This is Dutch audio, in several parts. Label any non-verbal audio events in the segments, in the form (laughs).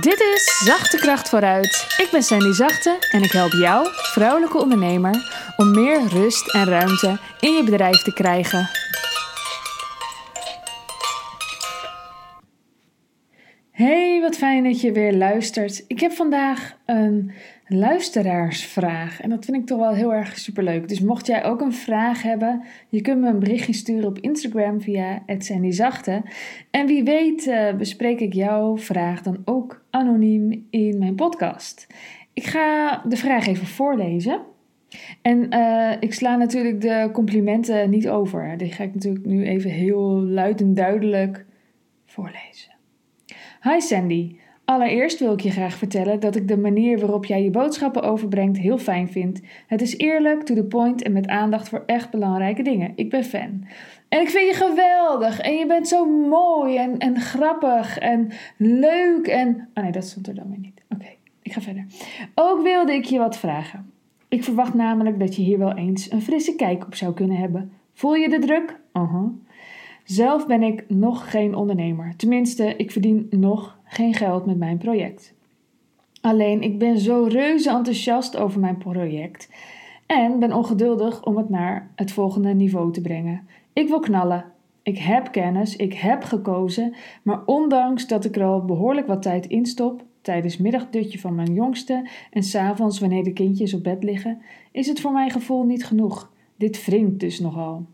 Dit is Zachte Kracht vooruit. Ik ben Sandy Zachte en ik help jou, vrouwelijke ondernemer, om meer rust en ruimte in je bedrijf te krijgen. Dat je weer luistert. Ik heb vandaag een luisteraarsvraag en dat vind ik toch wel heel erg superleuk. Dus mocht jij ook een vraag hebben, je kunt me een berichtje sturen op Instagram via @sandyzachte. En wie weet uh, bespreek ik jouw vraag dan ook anoniem in mijn podcast. Ik ga de vraag even voorlezen. En uh, ik sla natuurlijk de complimenten niet over. Die ga ik natuurlijk nu even heel luid en duidelijk voorlezen. Hi Sandy. Allereerst wil ik je graag vertellen dat ik de manier waarop jij je boodschappen overbrengt heel fijn vind. Het is eerlijk, to the point en met aandacht voor echt belangrijke dingen. Ik ben fan. En ik vind je geweldig. En je bent zo mooi en, en grappig en leuk en... Oh nee, dat stond er dan weer niet. Oké, ik ga verder. Ook wilde ik je wat vragen. Ik verwacht namelijk dat je hier wel eens een frisse kijk op zou kunnen hebben. Voel je de druk? Uh -huh. Zelf ben ik nog geen ondernemer. Tenminste, ik verdien nog geen geld met mijn project. Alleen, ik ben zo reuze enthousiast over mijn project en ben ongeduldig om het naar het volgende niveau te brengen. Ik wil knallen. Ik heb kennis, ik heb gekozen, maar ondanks dat ik er al behoorlijk wat tijd in stop, tijdens middagdutje van mijn jongste en s'avonds wanneer de kindjes op bed liggen, is het voor mijn gevoel niet genoeg. Dit wringt dus nogal.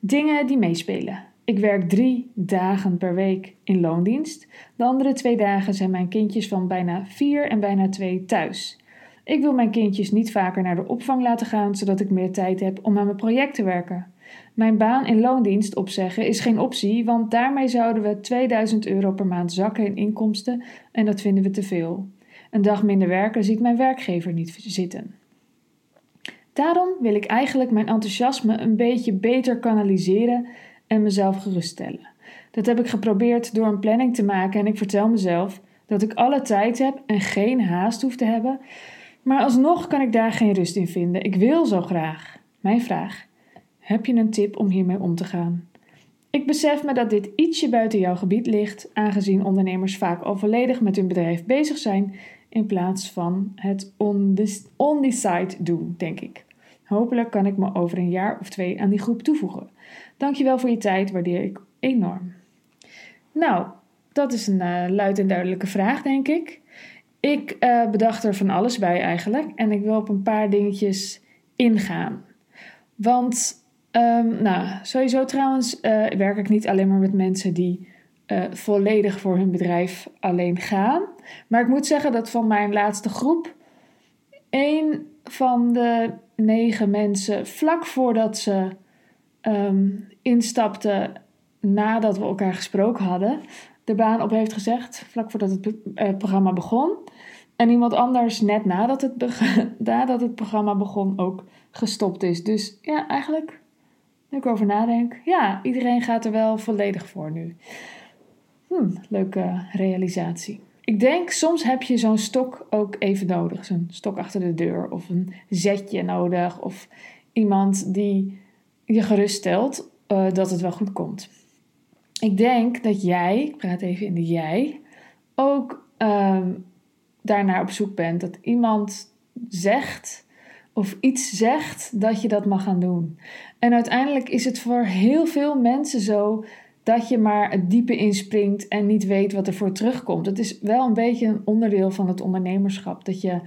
Dingen die meespelen. Ik werk drie dagen per week in loondienst. De andere twee dagen zijn mijn kindjes van bijna vier en bijna twee thuis. Ik wil mijn kindjes niet vaker naar de opvang laten gaan, zodat ik meer tijd heb om aan mijn project te werken. Mijn baan in loondienst opzeggen is geen optie, want daarmee zouden we 2000 euro per maand zakken in inkomsten en dat vinden we te veel. Een dag minder werken ziet mijn werkgever niet zitten. Daarom wil ik eigenlijk mijn enthousiasme een beetje beter kanaliseren en mezelf geruststellen. Dat heb ik geprobeerd door een planning te maken en ik vertel mezelf dat ik alle tijd heb en geen haast hoef te hebben, maar alsnog kan ik daar geen rust in vinden. Ik wil zo graag. Mijn vraag: heb je een tip om hiermee om te gaan? Ik besef me dat dit ietsje buiten jouw gebied ligt, aangezien ondernemers vaak al volledig met hun bedrijf bezig zijn in plaats van het on doen, denk ik. Hopelijk kan ik me over een jaar of twee aan die groep toevoegen. Dankjewel voor je tijd, waardeer ik enorm. Nou, dat is een uh, luid en duidelijke vraag, denk ik. Ik uh, bedacht er van alles bij eigenlijk en ik wil op een paar dingetjes ingaan. Want, um, nou, sowieso trouwens uh, werk ik niet alleen maar met mensen die volledig voor hun bedrijf alleen gaan. Maar ik moet zeggen dat van mijn laatste groep één van de negen mensen vlak voordat ze um, instapte nadat we elkaar gesproken hadden, de baan op heeft gezegd, vlak voordat het uh, programma begon. En iemand anders net nadat het, (laughs) het programma begon ook gestopt is. Dus ja, eigenlijk, nu ik over nadenk, ja, iedereen gaat er wel volledig voor nu. Hm, leuke realisatie. Ik denk, soms heb je zo'n stok ook even nodig. Zo'n stok achter de deur of een zetje nodig. Of iemand die je geruststelt uh, dat het wel goed komt. Ik denk dat jij, ik praat even in de jij, ook uh, daarnaar op zoek bent. Dat iemand zegt of iets zegt dat je dat mag gaan doen. En uiteindelijk is het voor heel veel mensen zo dat je maar het diepe inspringt en niet weet wat er voor terugkomt. Het is wel een beetje een onderdeel van het ondernemerschap. Dat je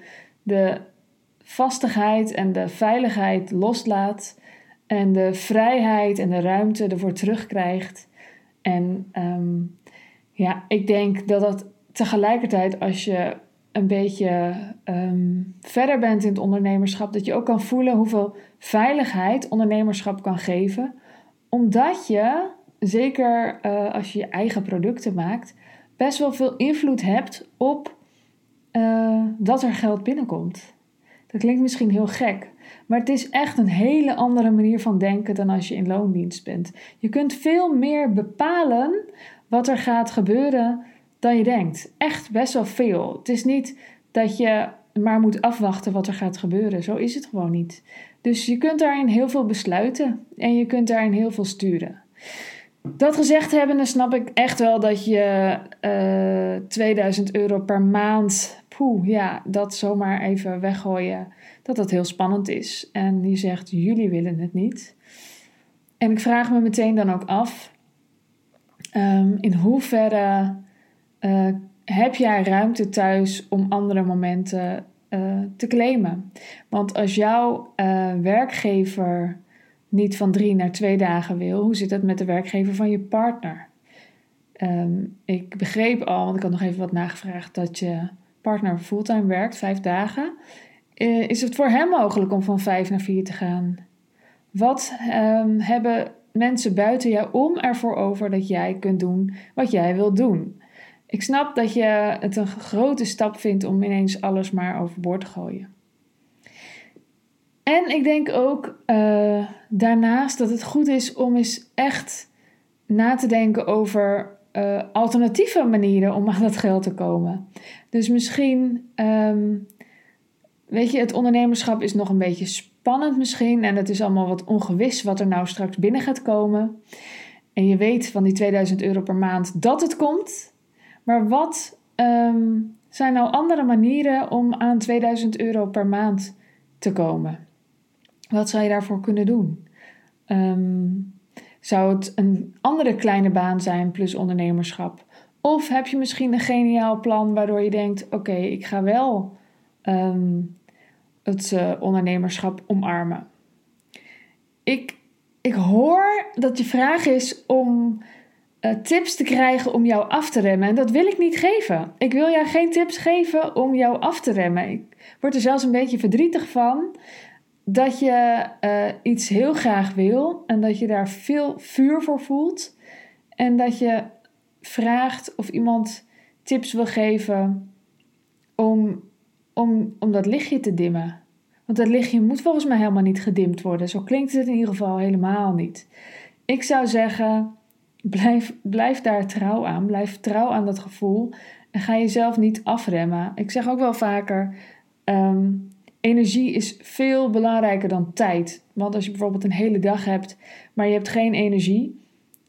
de vastigheid en de veiligheid loslaat en de vrijheid en de ruimte ervoor terugkrijgt. En um, ja, ik denk dat dat tegelijkertijd als je een beetje um, verder bent in het ondernemerschap, dat je ook kan voelen hoeveel veiligheid ondernemerschap kan geven. Omdat je, zeker uh, als je je eigen producten maakt, best wel veel invloed hebt op uh, dat er geld binnenkomt. Dat klinkt misschien heel gek, maar het is echt een hele andere manier van denken dan als je in loondienst bent. Je kunt veel meer bepalen wat er gaat gebeuren dan je denkt. Echt best wel veel. Het is niet dat je maar moet afwachten wat er gaat gebeuren. Zo is het gewoon niet. Dus je kunt daarin heel veel besluiten en je kunt daarin heel veel sturen. Dat gezegd hebbende snap ik echt wel dat je uh, 2000 euro per maand, poeh, ja, dat zomaar even weggooien, dat dat heel spannend is. En die zegt, jullie willen het niet. En ik vraag me meteen dan ook af, um, in hoeverre uh, heb jij ruimte thuis om andere momenten uh, te claimen? Want als jouw werkgever niet van drie naar twee dagen wil, hoe zit het met de werkgever van je partner? Um, ik begreep al, want ik had nog even wat nagevraagd, dat je partner fulltime werkt, vijf dagen. Uh, is het voor hem mogelijk om van vijf naar vier te gaan? Wat um, hebben mensen buiten jou om ervoor over dat jij kunt doen wat jij wilt doen? Ik snap dat je het een grote stap vindt om ineens alles maar overboord te gooien. En ik denk ook uh, daarnaast dat het goed is om eens echt na te denken over uh, alternatieve manieren om aan dat geld te komen. Dus misschien, um, weet je, het ondernemerschap is nog een beetje spannend misschien en het is allemaal wat ongewis wat er nou straks binnen gaat komen. En je weet van die 2000 euro per maand dat het komt. Maar wat um, zijn nou andere manieren om aan 2000 euro per maand te komen? Wat zou je daarvoor kunnen doen? Um, zou het een andere kleine baan zijn plus ondernemerschap? Of heb je misschien een geniaal plan waardoor je denkt: oké, ik ga wel um, het uh, ondernemerschap omarmen. Ik, ik hoor dat je vraag is om uh, tips te krijgen om jou af te remmen. En dat wil ik niet geven. Ik wil jou geen tips geven om jou af te remmen. Ik word er zelfs een beetje verdrietig van dat je uh, iets heel graag wil en dat je daar veel vuur voor voelt. En dat je vraagt of iemand tips wil geven om, om, om dat lichtje te dimmen. Want dat lichtje moet volgens mij helemaal niet gedimd worden. Zo klinkt het in ieder geval helemaal niet. Ik zou zeggen, blijf, blijf daar trouw aan. Blijf trouw aan dat gevoel. En ga jezelf niet afremmen. Ik zeg ook wel vaker. Um, energie is veel belangrijker dan tijd. Want als je bijvoorbeeld een hele dag hebt, maar je hebt geen energie.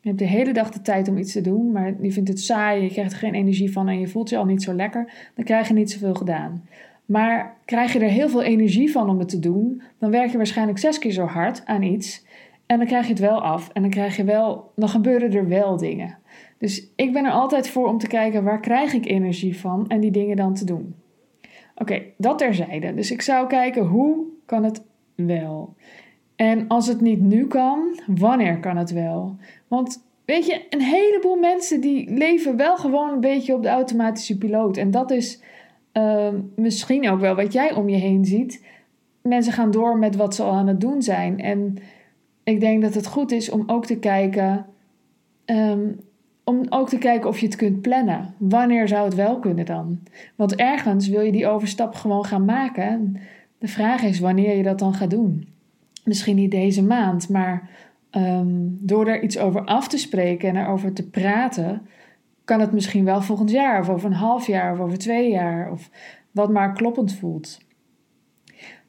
Je hebt de hele dag de tijd om iets te doen, maar je vindt het saai, je krijgt er geen energie van en je voelt je al niet zo lekker, dan krijg je niet zoveel gedaan. Maar krijg je er heel veel energie van om het te doen, dan werk je waarschijnlijk zes keer zo hard aan iets en dan krijg je het wel af en dan krijg je wel, dan gebeuren er wel dingen. Dus ik ben er altijd voor om te kijken waar krijg ik energie van en die dingen dan te doen. Oké, dat terzijde. Dus ik zou kijken hoe kan het wel? En als het niet nu kan, wanneer kan het wel? Want weet je, een heleboel mensen die leven wel gewoon een beetje op de automatische piloot. En dat is uh, misschien ook wel wat jij om je heen ziet. Mensen gaan door met wat ze al aan het doen zijn. En ik denk dat het goed is om ook te kijken. Um, om ook te kijken of je het kunt plannen. Wanneer zou het wel kunnen dan? Want ergens wil je die overstap gewoon gaan maken. De vraag is wanneer je dat dan gaat doen. Misschien niet deze maand, maar um, door er iets over af te spreken en erover te praten, kan het misschien wel volgend jaar, of over een half jaar, of over twee jaar, of wat maar kloppend voelt.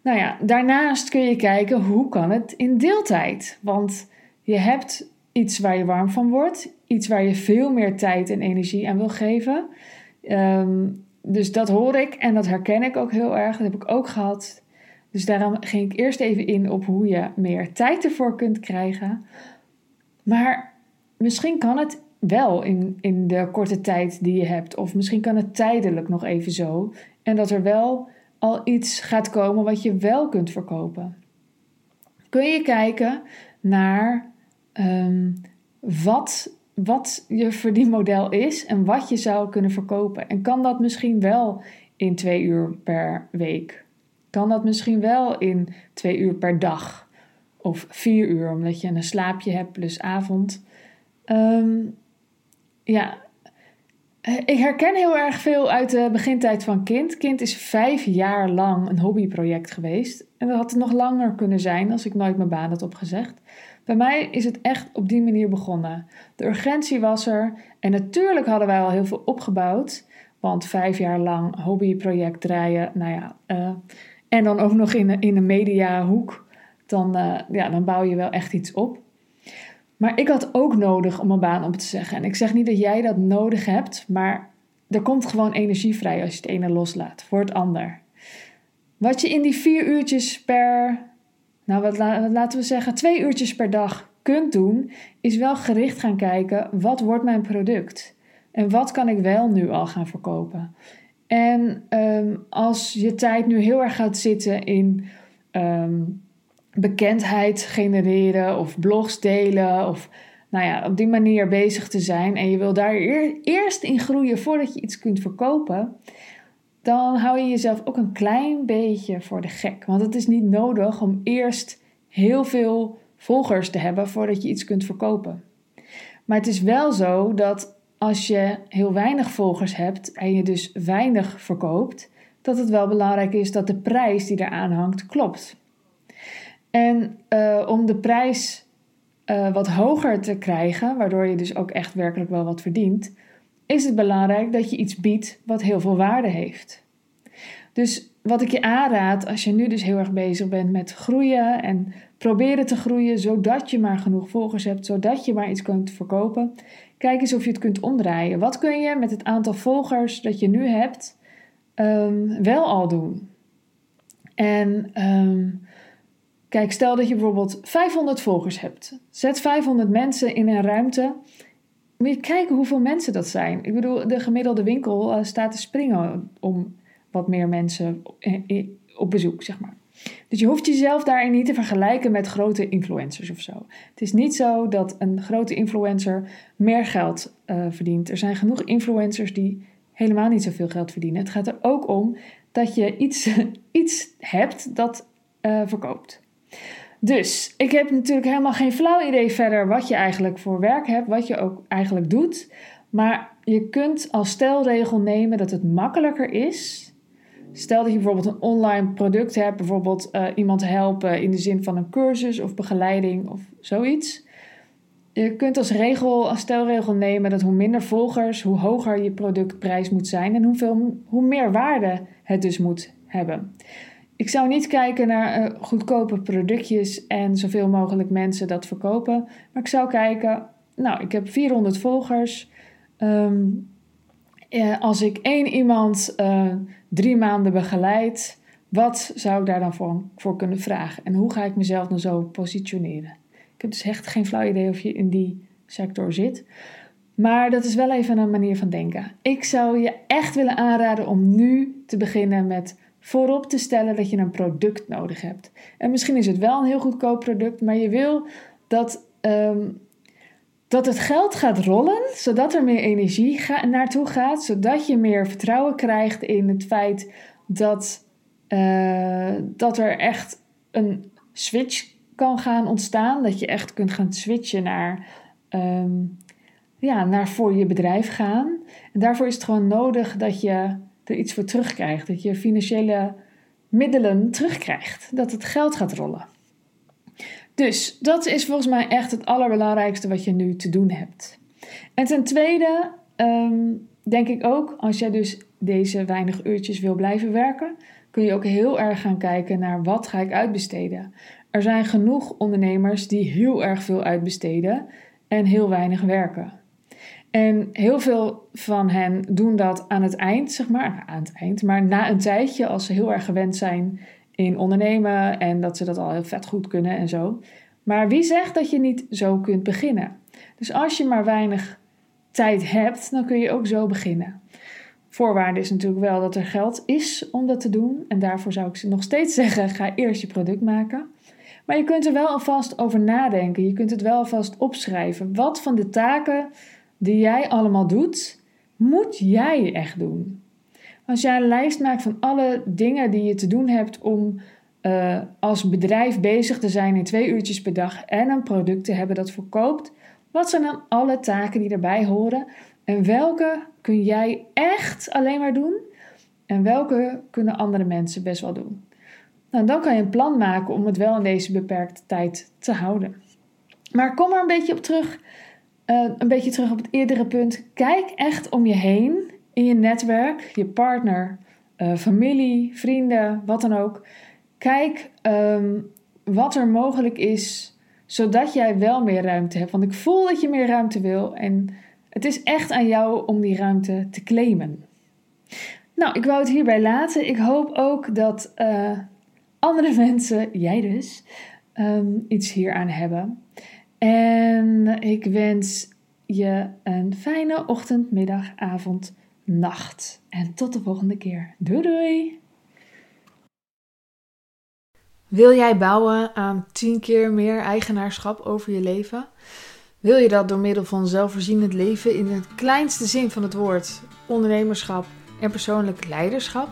Nou ja, daarnaast kun je kijken hoe kan het in deeltijd. Want je hebt iets waar je warm van wordt, iets waar je veel meer tijd en energie aan wil geven. Um, dus dat hoor ik en dat herken ik ook heel erg. Dat heb ik ook gehad. Dus daarom ging ik eerst even in op hoe je meer tijd ervoor kunt krijgen. Maar misschien kan het wel in, in de korte tijd die je hebt. Of misschien kan het tijdelijk nog even zo. En dat er wel al iets gaat komen wat je wel kunt verkopen. Kun je kijken naar um, wat, wat je verdienmodel is en wat je zou kunnen verkopen. En kan dat misschien wel in twee uur per week? Kan dat misschien wel in twee uur per dag? Of vier uur, omdat je een slaapje hebt plus avond. Um, ja, ik herken heel erg veel uit de begintijd van kind. Kind is vijf jaar lang een hobbyproject geweest. En dat had nog langer kunnen zijn als ik nooit mijn baan had opgezegd. Bij mij is het echt op die manier begonnen. De urgentie was er en natuurlijk hadden wij al heel veel opgebouwd. Want vijf jaar lang hobbyproject draaien, nou ja, uh, en dan ook nog in, in een mediahoek, dan, uh, ja, dan bouw je wel echt iets op. Maar ik had ook nodig om een baan op te zeggen. En ik zeg niet dat jij dat nodig hebt, maar er komt gewoon energie vrij als je het ene loslaat voor het ander. Wat je in die vier uurtjes per, nou wat, laten we zeggen, twee uurtjes per dag kunt doen, is wel gericht gaan kijken: wat wordt mijn product? En wat kan ik wel nu al gaan verkopen? En ehm, als je tijd nu heel erg gaat zitten in ehm, bekendheid genereren of blogs delen of nou ja, op die manier bezig te zijn en je wil daar eerst in groeien voordat je iets kunt verkopen, dan hou je jezelf ook een klein beetje voor de gek. Want het is niet nodig om eerst heel veel volgers te hebben voordat je iets kunt verkopen. Maar het is wel zo dat als je heel weinig volgers hebt en je dus weinig verkoopt, dat het wel belangrijk is dat de prijs die eraan hangt klopt. En uh, om de prijs uh, wat hoger te krijgen, waardoor je dus ook echt werkelijk wel wat verdient, is het belangrijk dat je iets biedt wat heel veel waarde heeft. Dus wat ik je aanraad, als je nu dus heel erg bezig bent met groeien en proberen te groeien, zodat je maar genoeg volgers hebt, zodat je maar iets kunt verkopen, kijk eens of je het kunt omdraaien. Wat kun je met het aantal volgers dat je nu hebt um, wel al doen? En um, Kijk, stel dat je bijvoorbeeld 500 volgers hebt. Zet 500 mensen in een ruimte. Moet je kijken hoeveel mensen dat zijn. Ik bedoel, de gemiddelde winkel uh, staat te springen om wat meer mensen op bezoek, zeg maar. Dus je hoeft jezelf daarin niet te vergelijken met grote influencers of zo. Het is niet zo dat een grote influencer meer geld uh, verdient. Er zijn genoeg influencers die helemaal niet zoveel geld verdienen. Het gaat er ook om dat je iets, (laughs) iets hebt dat uh, verkoopt. Dus ik heb natuurlijk helemaal geen flauw idee verder wat je eigenlijk voor werk hebt, wat je ook eigenlijk doet. Maar je kunt als stelregel nemen dat het makkelijker is. Stel dat je bijvoorbeeld een online product hebt, bijvoorbeeld uh, iemand helpen in de zin van een cursus of begeleiding of zoiets. Je kunt als regel, als stelregel nemen dat hoe minder volgers, hoe hoger je productprijs moet zijn en hoeveel, hoe meer waarde het dus moet hebben. Ik zou niet kijken naar uh, goedkope productjes en zoveel mogelijk mensen dat verkopen. Maar ik zou kijken, nou, ik heb 400 volgers. Ehm, eh, als ik één iemand uh, drie maanden begeleid, wat zou ik daar dan voor, voor kunnen vragen? En hoe ga ik mezelf dan zo positioneren? Ik heb dus echt geen flauw idee of je in die sector zit. Maar dat is wel even een manier van denken. Ik zou je echt willen aanraden om nu te beginnen met voorop te stellen dat je een product nodig hebt. En misschien is het wel een heel goedkoop product, maar je wil dat, ehm, dat het geld gaat rollen, zodat er meer energie naartoe gaat, zodat je meer vertrouwen krijgt in het feit dat, uh, dat er echt een switch kan gaan ontstaan. Dat je echt kunt gaan switchen naar, um, ja, naar voor je bedrijf gaan. En daarvoor is het gewoon nodig dat je er iets voor terugkrijgt. Dat je financiële middelen terugkrijgt. Dat het geld gaat rollen. Dus dat is volgens mij echt het allerbelangrijkste wat je nu te doen hebt. En ten tweede ehm, denk ik ook, als jij dus deze weinig uurtjes wil blijven werken, kun je ook heel erg gaan kijken naar wat ga ik uitbesteden. Er zijn genoeg ondernemers die heel erg veel uitbesteden en heel weinig werken. En heel veel van hen doen dat aan het eind, zeg maar, aan het eind, maar na een tijdje, als ze heel erg gewend zijn in ondernemen en dat ze dat al heel vet goed kunnen en zo. Maar wie zegt dat je niet zo kunt beginnen? Dus als je maar weinig tijd hebt, dan kun je ook zo beginnen. Voorwaarde is natuurlijk wel dat er geld is om dat te doen. En daarvoor zou ik nog steeds (laughs) zeggen: ga eerst je product maken. Maar je kunt er wel alvast over nadenken. Je kunt het wel alvast opschrijven. Wat van de taken die jij allemaal doet, moet jij echt doen. Als jij een lijst maakt van alle dingen die je te doen hebt om uh, als bedrijf bezig te zijn in twee uurtjes per dag en een product te hebben dat verkoopt, wat zijn dan alle taken die erbij horen en welke kun jij echt alleen maar doen en welke kunnen andere mensen best wel doen? Nou, dan kan je een plan maken om het wel in deze beperkte tijd te houden. Maar kom er een beetje op terug uh, een beetje terug op het eerdere punt. Kijk echt om je heen in je netwerk, je partner, uh, familie, vrienden, wat dan ook. Kijk um, wat er mogelijk is, zodat jij wel meer ruimte hebt. Want ik voel dat je meer ruimte wil. En Het is echt aan jou om die ruimte te claimen. Nou, ik wou het hierbij laten. Ik hoop ook dat uh, andere (laughs) mensen, jij dus, um, iets hieraan hebben. En ik wens je een fijne ochtend, middag, avond, nacht. En tot de volgende keer. Doei doei! Wil jij bouwen aan 10 keer meer eigenaarschap over je leven? Wil je dat door middel van zelfvoorzienend leven in het kleinste zin van het woord, ondernemerschap en persoonlijk leiderschap?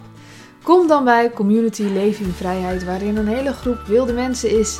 Kom dan bij Community Leven in Vrijheid, waarin een hele groep wilde mensen is